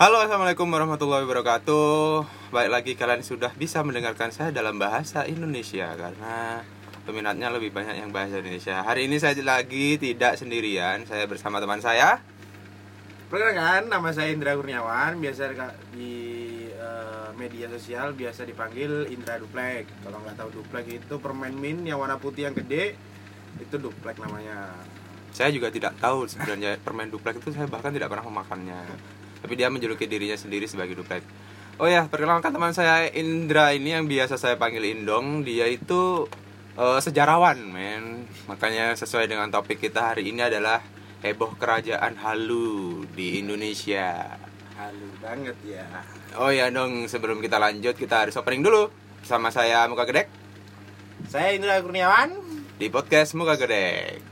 Halo, assalamualaikum warahmatullahi wabarakatuh. Baik lagi kalian sudah bisa mendengarkan saya dalam bahasa Indonesia karena peminatnya lebih banyak yang bahasa Indonesia. Hari ini saya lagi tidak sendirian, saya bersama teman saya. Perkenalkan, nama saya Indra Kurniawan, biasa di uh, media sosial biasa dipanggil Indra Duplek. Kalau nggak tahu Duplek itu permen min yang warna putih yang gede, itu Duplek namanya. Saya juga tidak tahu sebenarnya permen duplek itu saya bahkan tidak pernah memakannya. Tapi dia menjuluki dirinya sendiri sebagai duplek. Oh ya, perkenalkan teman saya Indra ini yang biasa saya panggil Indong. Dia itu uh, sejarawan, men. Makanya sesuai dengan topik kita hari ini adalah heboh kerajaan halu di Indonesia. Halu banget ya. Oh ya dong, sebelum kita lanjut kita harus opening dulu. Sama saya Muka Gedek Saya Indra Kurniawan. di podcast Muka Gedek.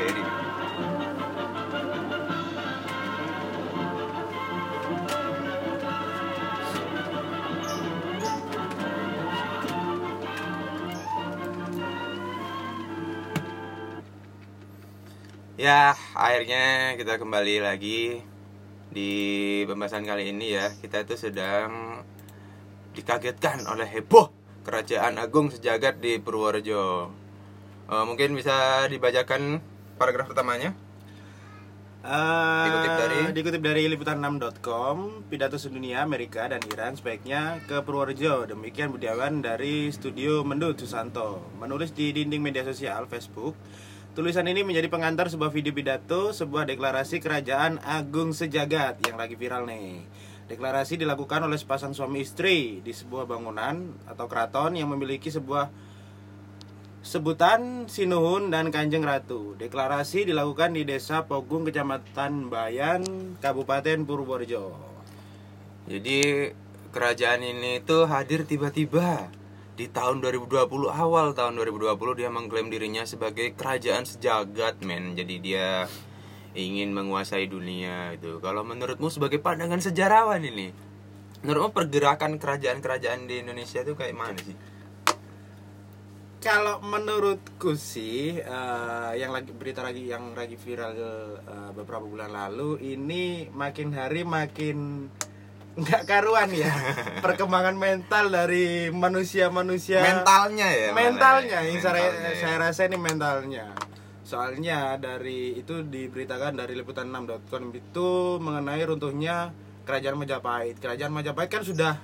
Cherry. Ya, akhirnya kita kembali lagi di pembahasan kali ini ya. Kita itu sedang dikagetkan oleh heboh kerajaan agung sejagat di Purworejo. Eh, mungkin bisa dibacakan paragraf pertamanya. Uh, Dikutip dari? dikutip dari liputan6.com pidato sedunia Amerika dan Iran sebaiknya ke Purworejo demikian Budiawan dari studio Mendut Susanto menulis di dinding media sosial Facebook tulisan ini menjadi pengantar sebuah video pidato sebuah deklarasi kerajaan agung sejagat yang lagi viral nih deklarasi dilakukan oleh sepasang suami istri di sebuah bangunan atau keraton yang memiliki sebuah Sebutan Sinuhun dan Kanjeng Ratu. Deklarasi dilakukan di Desa Pogung, Kecamatan Bayan, Kabupaten Purworejo. Jadi kerajaan ini tuh hadir tiba-tiba di tahun 2020 awal tahun 2020 dia mengklaim dirinya sebagai kerajaan sejagat men. Jadi dia ingin menguasai dunia itu. Kalau menurutmu sebagai pandangan sejarawan ini, menurutmu pergerakan kerajaan-kerajaan di Indonesia itu kayak mana sih? Kalau menurutku sih, eh, yang lagi berita lagi yang lagi viral eh, beberapa bulan lalu ini makin hari makin nggak karuan ya perkembangan mental dari manusia-manusia Mentalnya ya. mentalnya ya. yang saya, Mentalnya ya. saya rasa ini mentalnya soalnya dari itu diberitakan dari liputan6.com itu mengenai runtuhnya kerajaan Majapahit kerajaan Majapahit kan sudah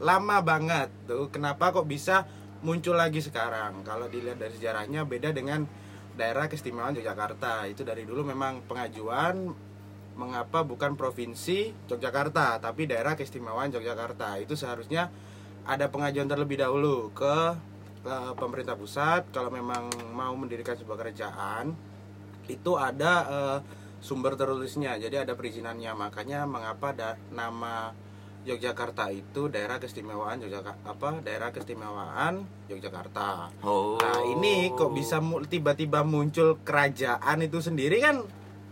lama banget tuh kenapa kok bisa muncul lagi sekarang. Kalau dilihat dari sejarahnya beda dengan daerah keistimewaan Yogyakarta. Itu dari dulu memang pengajuan mengapa bukan provinsi Yogyakarta tapi daerah keistimewaan Yogyakarta. Itu seharusnya ada pengajuan terlebih dahulu ke, ke pemerintah pusat. Kalau memang mau mendirikan sebuah kerajaan itu ada eh, sumber tertulisnya. Jadi ada perizinannya. Makanya mengapa da- nama Yogyakarta itu daerah keistimewaan Yogyakarta apa daerah keistimewaan Yogyakarta Oh. Nah ini kok bisa tiba-tiba muncul kerajaan itu sendiri kan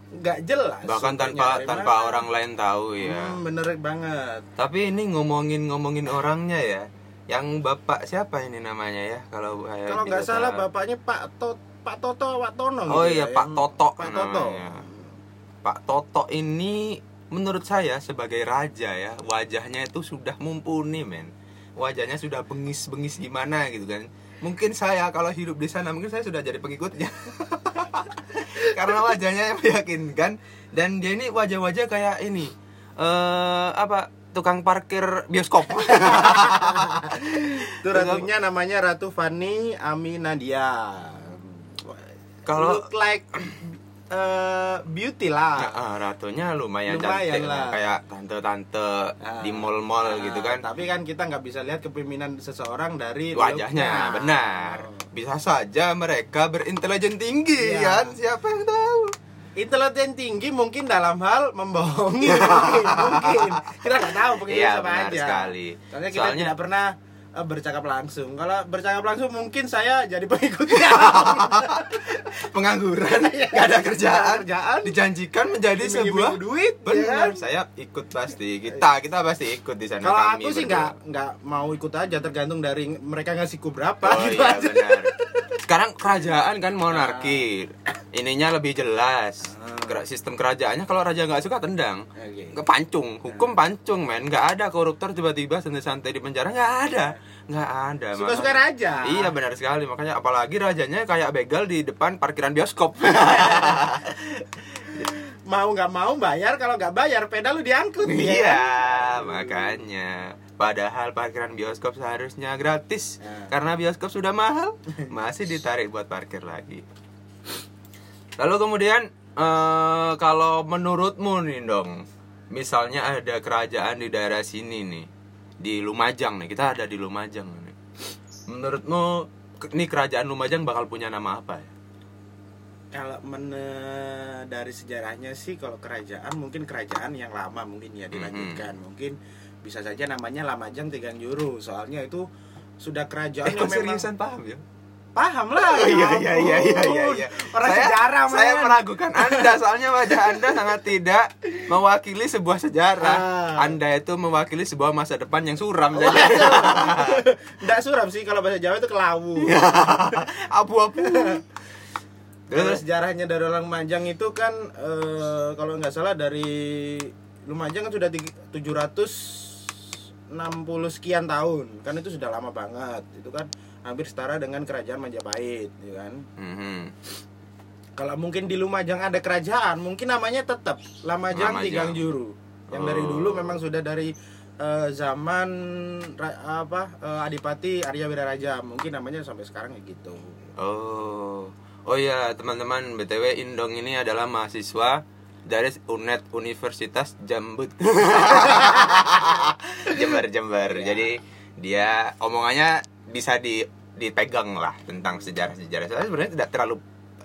nggak jelas. bahkan tanpa tanpa mana. orang lain tahu ya. Hmm, bener banget. Tapi ini ngomongin ngomongin orangnya ya. Yang bapak siapa ini namanya ya? Kalau Kalau nggak salah bapaknya Pak Tot Pak Toto Pak Tono. Oh gitu iya ya, Pak Toto Pak Toto. namanya. Pak Toto ini menurut saya sebagai raja ya wajahnya itu sudah mumpuni men. Wajahnya sudah bengis-bengis gimana gitu kan. Mungkin saya kalau hidup di sana mungkin saya sudah jadi pengikutnya. Karena wajahnya meyakinkan dan dia ini wajah-wajah kayak ini eh apa tukang parkir bioskop. Itu ratunya namanya Ratu Fani Aminadia. Kalau- look like eh, beauty lah. Ah, ratunya lumayan, Lumayan cantik lah. kayak tante-tante Ah. di mall-mall Nah, gitu kan. Tapi kan kita nggak bisa lihat kepemimpinan seseorang dari Wajahnya looknya. benar. Bisa saja mereka berintelijen tinggi Iya. kan? Siapa yang tahu? Intelijen tinggi mungkin dalam hal membohongi mungkin kita nggak tahu pengen Iya, siapa benar aja sekali. soalnya kita Soalnya- tidak pernah bercakap langsung. Kalau bercakap langsung mungkin saya jadi pengikutnya. pengangguran nggak ada kerjaan Kerjaan. dijanjikan menjadi sebuah duit, ya benar kan? saya ikut pasti kita kita pasti ikut di sana Kalau aku sih nggak nggak mau ikut aja tergantung dari mereka ngasihku berapa oh gitu iya aja. benar sekarang kerajaan kan monarki ininya lebih jelas. Ah. Kera- sistem kerajaannya kalau raja nggak suka tendang. Nggak pancung hukum pancung men. Nggak ada koruptor tiba-tiba santai-santai di penjara nggak ada. Nggak ada Suka-suka raja. iya benar sekali. Makanya apalagi rajanya kayak begal di depan parkiran bioskop. Mau nggak mau bayar, kalau nggak bayar pedal lu diangkut. ya iya kan? makanya. Padahal parkiran bioskop seharusnya gratis. Ya. karena bioskop sudah mahal masih ditarik buat parkir lagi lalu kemudian eh, kalau menurutmu nih dong misalnya ada kerajaan di daerah sini nih di Lumajang nih kita ada di Lumajang nih menurutmu nih kerajaan Lumajang bakal punya nama apa ya Kalau men- dari sejarahnya sih kalau kerajaan mungkin kerajaan yang lama mungkin ya dilanjutkan. Mhm. Mungkin bisa saja namanya Lamajang Tigang Juru. Soalnya itu sudah kerajaan eh, yang memang seriusan paham ya paham lah. Oh, iya, ya iya, iya, iya, ampun. iya, iya. Orang saya, sejarah Saya men. meragukan Anda soalnya wajah Anda sangat tidak mewakili sebuah sejarah. Ah. Anda itu mewakili sebuah masa depan yang suram Oh, jadi Nggak suram sih kalau bahasa Jawa itu kelawu. Iya. abu-abu. Terus sejarahnya dari Lumajang itu kan eh, kalau nggak salah dari Lumajang kan sudah tiga- 760 sekian tahun kan itu sudah lama banget itu kan hampir setara dengan kerajaan Majapahit ya kan Mhm. kalau mungkin di Lumajang ada kerajaan mungkin namanya tetap Lamajang Lamajang. Tigang Juru yang dari Oh. dulu memang sudah dari eh, zaman apa eh, Adipati Arya Wiraraja mungkin namanya sampai sekarang ya gitu Oh. Oh ya, teman-teman, BTW Indong ini adalah mahasiswa dari UNED Universitas Jambut. Jember Jember. Iya. Jadi dia omongannya bisa di dipegang lah tentang sejarah-sejarah. Saya sebenarnya tidak terlalu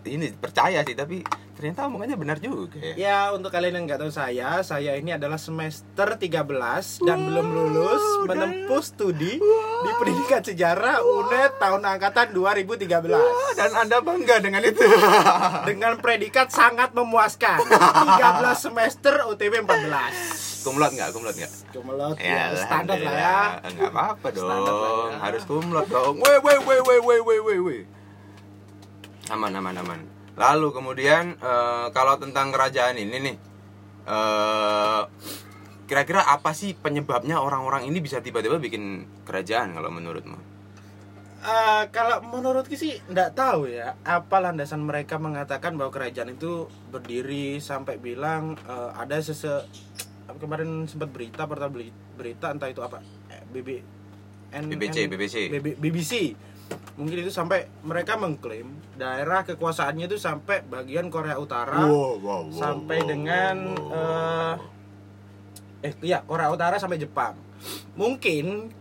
ini percaya sih, tapi ternyata omongannya benar juga ya. Ya untuk kalian yang nggak tahu saya, saya ini adalah semester 13 dan belum lulus menempuh studi di pendidikan sejarah UNED tahun angkatan 2013 Dan Anda bangga dengan itu. dengan predikat sangat memuaskan. 13 semester UTB 14. Kumlot nggak? Kumlot nggak? Kumelot ya, Ya, standar lah ya. Enggak apa-apa dong. Standar lah ya. Harus kumlot dong. Weh weh weh weh weh weh weh weh. Aman aman aman. Lalu kemudian eh, kalau tentang kerajaan ini nih eh kira-kira apa sih penyebabnya orang-orang ini bisa tiba-tiba bikin kerajaan kalau menurutmu? Eh, kalau menurutku sih nggak tahu ya apa landasan mereka mengatakan bahwa kerajaan itu berdiri sampai bilang eh, ada sese apa kemarin sempat berita portal berita entah itu apa eh, BB N- BBC, N- BBC. BB- BBC mungkin itu sampai mereka mengklaim daerah kekuasaannya itu sampai bagian Korea Utara sampai dengan eh, eh iya Korea Utara sampai Jepang. Mungkin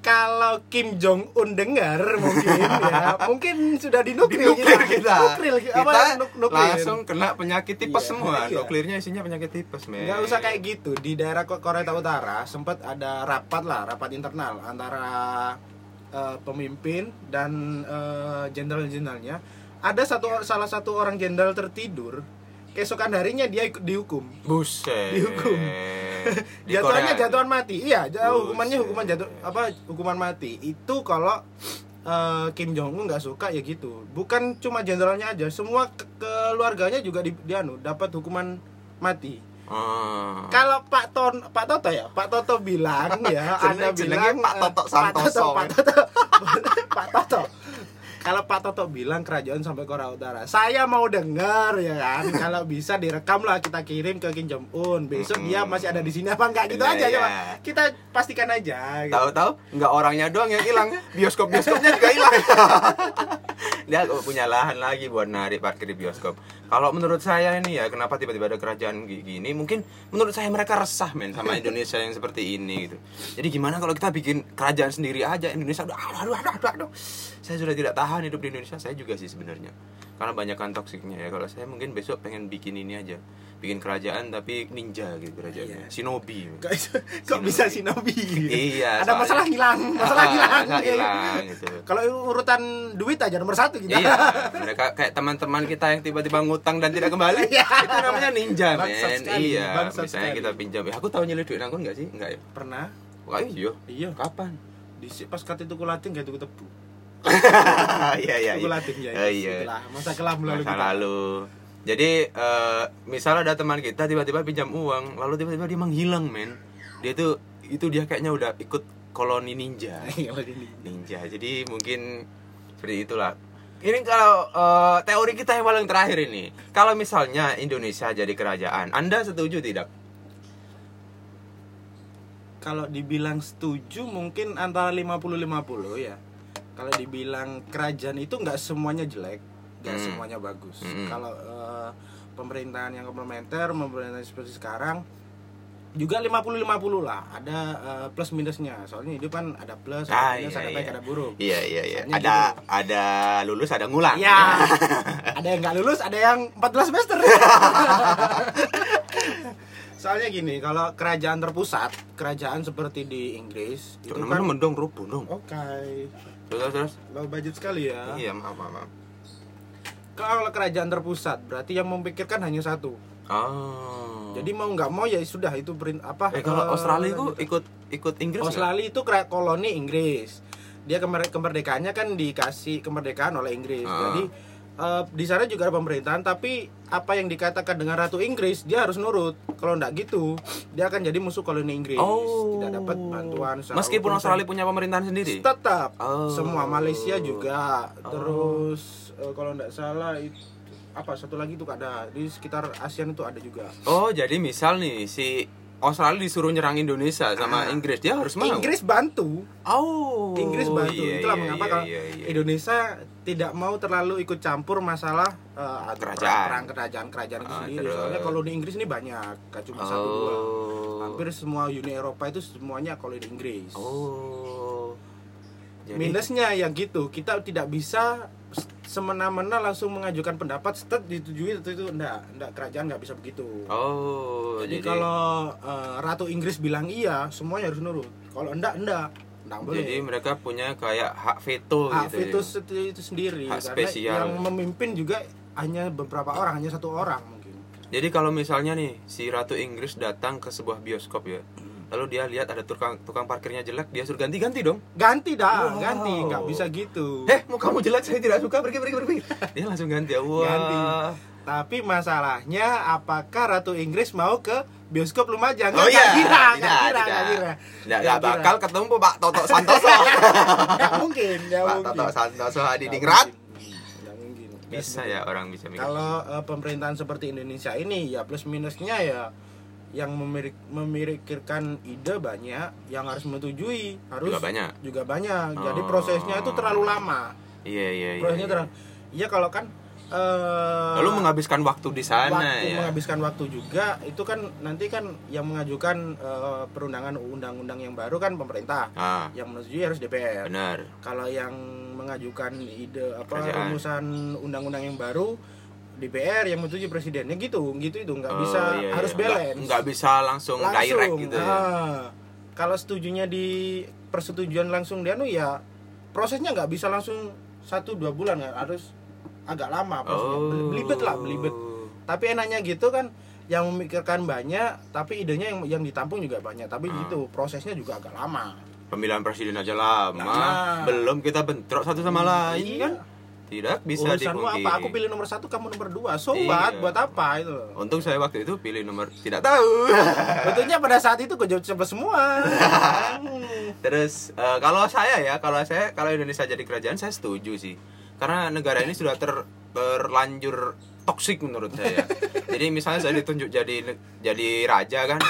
kalau Kim Jong Un dengar mungkin ya mungkin sudah dinuklir Dinuklir kita. Nuklir, Kita apa nuk- nuklir. langsung kena penyakit tipes Iya, semua. iya. Nuklirnya isinya penyakit tipes, men. nggak usah kayak gitu di daerah Ko- Korea Utara sempat ada rapat lah rapat internal antara eh, pemimpin dan eh, jenderal-jenderalnya ada satu salah satu orang jenderal tertidur keesokan harinya dia ikut dihukum Buset. Dihukum. Di jatuhannya Korea. jatuhan mati. Iya jauh hukumannya hukuman jatuh apa hukuman mati. Itu kalau eh, Kim Jong Un nggak suka ya gitu. Bukan cuma jenderalnya aja semua ke- keluarganya juga di, dianu dapat hukuman mati. Ah. kalau Pak Ton Pak Toto ya? Pak Toto bilang ya Anda bilang Pak eh, Toto Santoso, Pak Toto Pak Toto, Pak Toto kalau Pak Toto bilang kerajaan sampai Korea Utara saya mau dengar ya kan kalau bisa direkam lah kita kirim ke Kim Jong Un besok Mm-mm. dia masih ada di sini apa enggak gitu Iya, aja iya. coba kita pastikan aja gitu. Tahu-tahu nggak orangnya doang yang hilang, bioskop-bioskopnya juga hilang. Dia punya lahan lagi buat narik parkir di bioskop. Kalau menurut saya ini ya, kenapa tiba-tiba ada kerajaan gi- gini? Mungkin menurut saya mereka resah men sama Indonesia yang seperti ini gitu. Jadi gimana kalau kita bikin kerajaan sendiri aja Indonesia? Aduh, aduh, aduh, aduh, aduh. saya sudah tidak tahan hidup di Indonesia saya juga sih sebenarnya karena banyak kan toksiknya ya kalau saya mungkin besok pengen bikin ini aja bikin kerajaan tapi ninja gitu kerajaannya Iya. shinobi kok, kok bisa shinobi Iya, ada soalnya- masalah hilang masalah Ah, hilang masalah hilang gitu kalau urutan duit aja nomor satu gitu Iya, mereka kayak teman-teman kita yang tiba-tiba ngutang dan tidak kembali. Iya. itu namanya ninja, men. Iya, misalnya sekali. kita pinjam. Ya, aku tahu nyelip duit nangkon nggak sih? Enggak ya? pernah Wah, iya. iya Kapan? di pas kate tuku latin kayak tuku tebu Iya, iya, tuku iya. latin ya Oh, iya. masa kelam lalu Masa kita. lalu. Jadi, eh misal ada teman kita tiba-tiba pinjam uang, lalu tiba-tiba dia menghilang, men. Dia tuh itu dia kayaknya udah ikut koloni ninja. Ninja. Jadi mungkin seperti itulah. Ini kalau eh, teori kita yang paling terakhir ini, kalau misalnya Indonesia jadi kerajaan, Anda setuju tidak? kalau dibilang setuju mungkin antara 50-50 ya kalau dibilang kerajaan itu nggak semuanya jelek nggak Hmm. semuanya bagus Hmm. kalau eh, pemerintahan yang komplementer pemerintahan seperti sekarang juga 50-50 lah ada eh, plus minusnya soalnya hidup kan ada plus Ah, ada minus iya, ada baik iya. ada buruk Iya iya iya. Soalnya Ada gitu. ada lulus ada ngulang. Iya. ada yang nggak lulus, ada yang 14 semester. Soalnya gini, kalau kerajaan terpusat, kerajaan seperti di Inggris itu Cuma kan mendong rubuh dong. Oke. Terus terus. Low budget sekali ya. Iya maaf maaf. maaf. Kalau kerajaan terpusat, berarti yang memikirkan hanya satu. Oh. Jadi mau nggak mau ya sudah itu perin apa? eh kalau eh, Australia itu ikut ikut Inggris? Australia itu kera- koloni Inggris. Dia kemer- kemerdekaannya kan dikasih kemerdekaan oleh Inggris. Ah. Jadi eh, di sana juga ada pemerintahan, tapi apa yang dikatakan dengan Ratu Inggris dia harus nurut. Kalau nggak gitu, dia akan jadi musuh koloni Inggris. Oh. Tidak dapat bantuan. Meskipun. Australia punya pemerintahan sendiri. tetap Oh. semua Malaysia juga. Oh. Terus eh, kalau nggak salah itu apa satu lagi tuh ada di sekitar ASEAN itu ada juga. Oh, jadi misal nih si Australia disuruh nyerang Indonesia sama Ah. Inggris, dia harus mau. Inggris bantu. Oh. Inggris bantu. iya, Itulah iya, mengapa iya, kalau iya, iya. Indonesia tidak mau terlalu ikut campur masalah eh, Kerajaan. perang kerajaan-kerajaan itu Ah, sendiri. terus. Soalnya kalau di Inggris ini banyak, gak cuma satu dua. Oh. Hampir semua Uni Eropa itu semuanya kalau di Inggris. Oh. Jadi, Minusnya yang gitu, kita tidak bisa semena-mena langsung mengajukan pendapat set disetujui itu itu enggak, enggak kerajaan nggak bisa begitu. Oh, jadi, jadi, kalau eh, Ratu Inggris bilang iya, semuanya harus nurut. Kalau enggak, enggak. Enggak boleh. jadi mereka punya kayak hak veto hak gitu. veto ya. itu, sendiri Hak karena spesial. yang memimpin juga hanya beberapa orang hanya satu orang mungkin Jadi kalau misalnya nih si Ratu Inggris datang ke sebuah bioskop ya. Lalu dia lihat ada tukang tukang parkirnya jelek, dia suruh ganti-ganti dong. ganti dah Wow. ganti nggak bisa gitu Eh, mau kamu jelek saya tidak suka, pergi pergi pergi. Dia langsung ganti ya. Wah. Ganti. tapi masalahnya apakah Ratu Inggris mau ke bioskop Lumajang Oh iya, tidak, kira tidak. Nggak kira. bakal ketemu Pak Toto Santoso. Nggak mungkin nggak Pak mungkin Toto Santoso Hadi Nggak Dingrat. Bisa ya orang bisa mikir. kalau eh, pemerintahan seperti Indonesia ini ya plus minusnya ya yang memirik, memikirkan ide banyak yang harus menyetujui harus Juga banyak. juga banyak jadi Oh. prosesnya itu terlalu lama Iya iya iya. prosesnya iya. terlalu iya kalau kan eh, Lalu menghabiskan waktu di sana waktu ya. menghabiskan waktu juga itu kan nanti kan yang mengajukan eh, perundangan undang-undang yang baru kan pemerintah Ah, yang menyetujui harus DPR benar. kalau yang mengajukan ide apa Kerajaan. rumusan undang-undang yang baru DPR yang menyetujui presidennya gitu gitu itu nggak Oh, bisa iya, harus iya. balance Nggak, nggak bisa langsung, direct gitu ya. ah. kalau setujunya di persetujuan langsung dia ya prosesnya nggak bisa langsung satu dua bulan kan harus agak lama prosesnya Oh. belibet lah belibet tapi enaknya gitu kan yang memikirkan banyak tapi idenya yang yang ditampung juga banyak tapi Ah. gitu prosesnya juga agak lama Pemilihan presiden aja lama. Lama. Belum kita bentrok satu sama lain Iya. kan. Tidak bisa urusanmu apa aku pilih nomor satu kamu nomor dua so Iya. buat apa itu Untung saya waktu itu pilih nomor tidak tahu. Betulnya pada saat itu gue jawab coba semua Hmm. Terus eh, kalau saya ya, kalau saya kalau Indonesia jadi kerajaan saya setuju sih. Karena negara ini sudah ter terlanjur toksik menurut saya. jadi misalnya saya ditunjuk jadi jadi raja kan,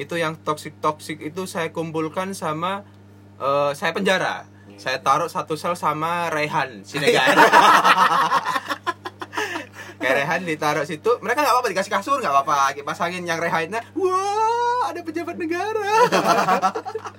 itu yang toksik toksik itu saya kumpulkan sama eh, saya penjara. Saya taruh satu sel sama Rehan Sinegar. Kayak Rehan ditaruh situ, mereka nggak apa-apa dikasih kasur nggak apa-apa, kipas angin yang Rehannya, wah ada pejabat negara.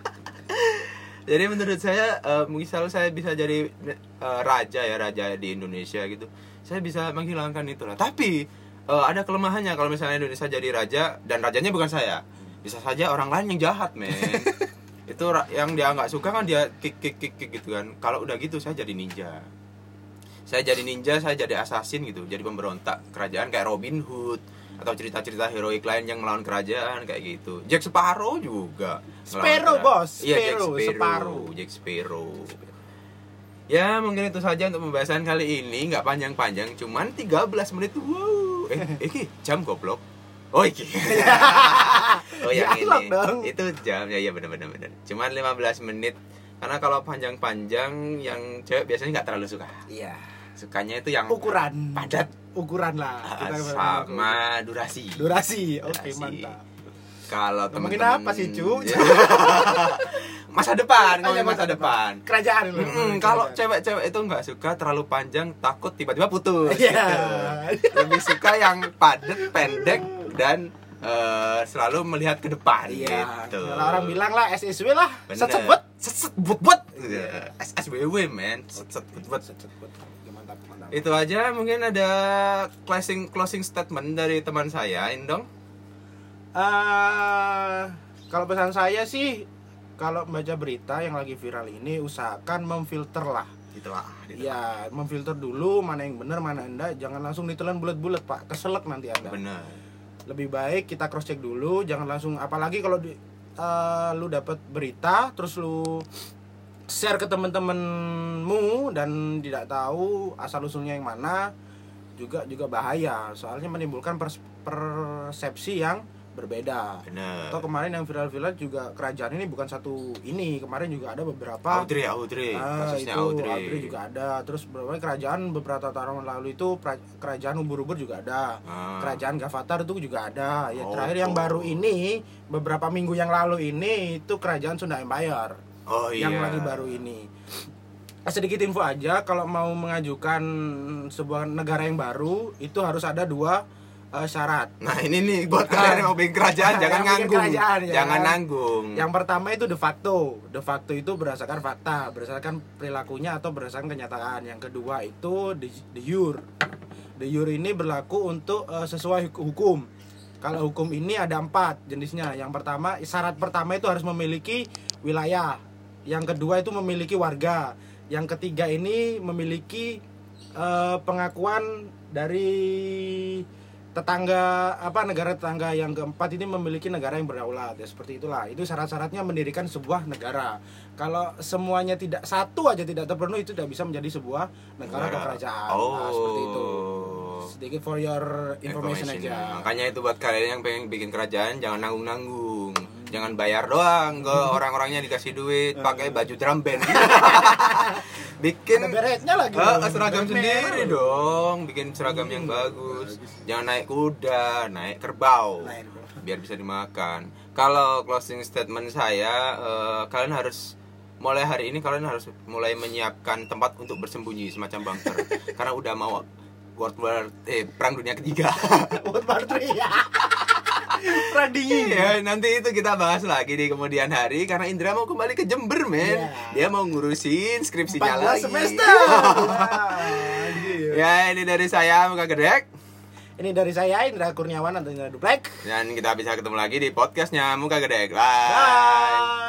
jadi menurut saya eh, misal saya bisa jadi eh, raja ya raja di Indonesia gitu saya bisa menghilangkan itu lah tapi eh, ada kelemahannya kalau misalnya Indonesia jadi raja dan rajanya bukan saya. Bisa saja orang lain yang jahat men. Itu yang dia nggak suka kan dia kick kick kick kick gitu kan. Kalau udah gitu saya jadi ninja. Saya jadi ninja saya jadi assassin gitu. Jadi pemberontak kerajaan kayak Robin Hood atau cerita-cerita heroik lain yang melawan kerajaan kayak gitu. Jack Sparrow juga Sparrow, bos. iya Jack Sparrow, Sparrow Sparrow. Jack Sparrow ya mungkin itu saja untuk pembahasan kali ini nggak panjang-panjang cuman 13 menit wow eh iki jam goblok oh iki oh yang Dialog ini dong. itu jam ya iya benar benar cuman 15 menit karena kalau panjang-panjang yang cewek biasanya nggak terlalu suka Iya. sukanya itu yang Ukuran. padat Ukuran lah. ah, Kita sama durasi durasi. Oke, Durasi. mantap. Kalau Ngomongin teman-teman apa sih, Cu? masa depan iya, ngomongin masa depan Kerajaan lu. Mm, kalau cewek-cewek itu nggak suka terlalu panjang takut tiba-tiba putus Iya. gitu. lebih suka yang padat pendek dan eh, selalu melihat ke depan Iya. gitu Kalau orang bilang lah SSW lah. Bener. Set sebut. set set but but SSWW man set set but itu aja mungkin ada closing closing statement dari teman saya Indong Eh, kalau pesan saya sih kalau membaca berita yang lagi viral ini usahakan memfilter lah. gitulah gitu. Ya, memfilter dulu mana yang benar, mana enggak. Jangan langsung ditelan bulat-bulat, Pak. Keselak nanti Anda. bener Lebih baik kita cross check dulu, jangan langsung apalagi kalau di, eh, lu dapat berita terus lu share ke temen-temenmu dan tidak tahu asal usulnya yang mana juga juga bahaya soalnya menimbulkan pers- persepsi yang berbeda. Bener atau kemarin yang viral-viral juga kerajaan ini bukan satu ini kemarin juga ada beberapa. Audrey Audrey. Ah, kasusnya itu Audrey. Audrey juga ada. Terus beberapa kerajaan beberapa tahun lalu itu kerajaan ubur-ubur juga ada. Ah. kerajaan Gavatar itu juga ada. Ya Oh, terakhir yang oh. baru ini beberapa minggu yang lalu ini itu kerajaan Sunda Empire. Oh iya. Yang lagi baru ini. Sedikit info aja kalau mau mengajukan sebuah negara yang baru itu harus ada dua eh, syarat. Nah ini nih buat kalian yang mau bikin kerajaan jangan kerajaan, ya. Jangan kan? nanggung. yang pertama itu de facto. De facto itu berdasarkan fakta berdasarkan perilakunya atau berdasarkan kenyataan. Yang kedua itu de, de jure. De jure ini berlaku untuk eh, sesuai huk- hukum. Kalau hukum ini ada empat jenisnya. Yang pertama syarat pertama itu harus memiliki wilayah. Yang kedua itu memiliki warga. Yang ketiga ini memiliki eh, pengakuan dari tetangga apa negara tetangga yang keempat ini memiliki negara yang berdaulat ya seperti itulah. Itu syarat-syaratnya mendirikan sebuah negara. Kalau semuanya tidak satu aja tidak terpenuhi itu tidak bisa menjadi sebuah negara atau kerajaan Oh. Nah, seperti itu. Sedikit for your information, aja. Makanya itu buat kalian yang pengen bikin kerajaan jangan nanggung-nanggung. Jangan bayar doang ke orang-orangnya dikasih duit, pakai baju drum band. bikin ada beretnya lagi Eh, loh. seragam Beret sendiri merah. dong, bikin seragam yang bagus. Jangan naik kuda, naik kerbau. Biar bisa dimakan. Kalau closing statement saya, eh, kalian harus mulai hari ini kalian harus mulai menyiapkan tempat untuk bersembunyi semacam bunker karena udah mau World War eh perang dunia ketiga. World War III ya perang dingin ya, nanti itu kita bahas lagi di kemudian hari karena Indra mau kembali ke Jember, men. Iya. Dia mau ngurusin skripsinya 14 lagi. semester anjir. ya, ini dari saya Muka Gedek ini dari saya Indra Kurniawan atau Indra Duplek dan kita bisa ketemu lagi di podcastnya Muka Gedek. Bye. Bye.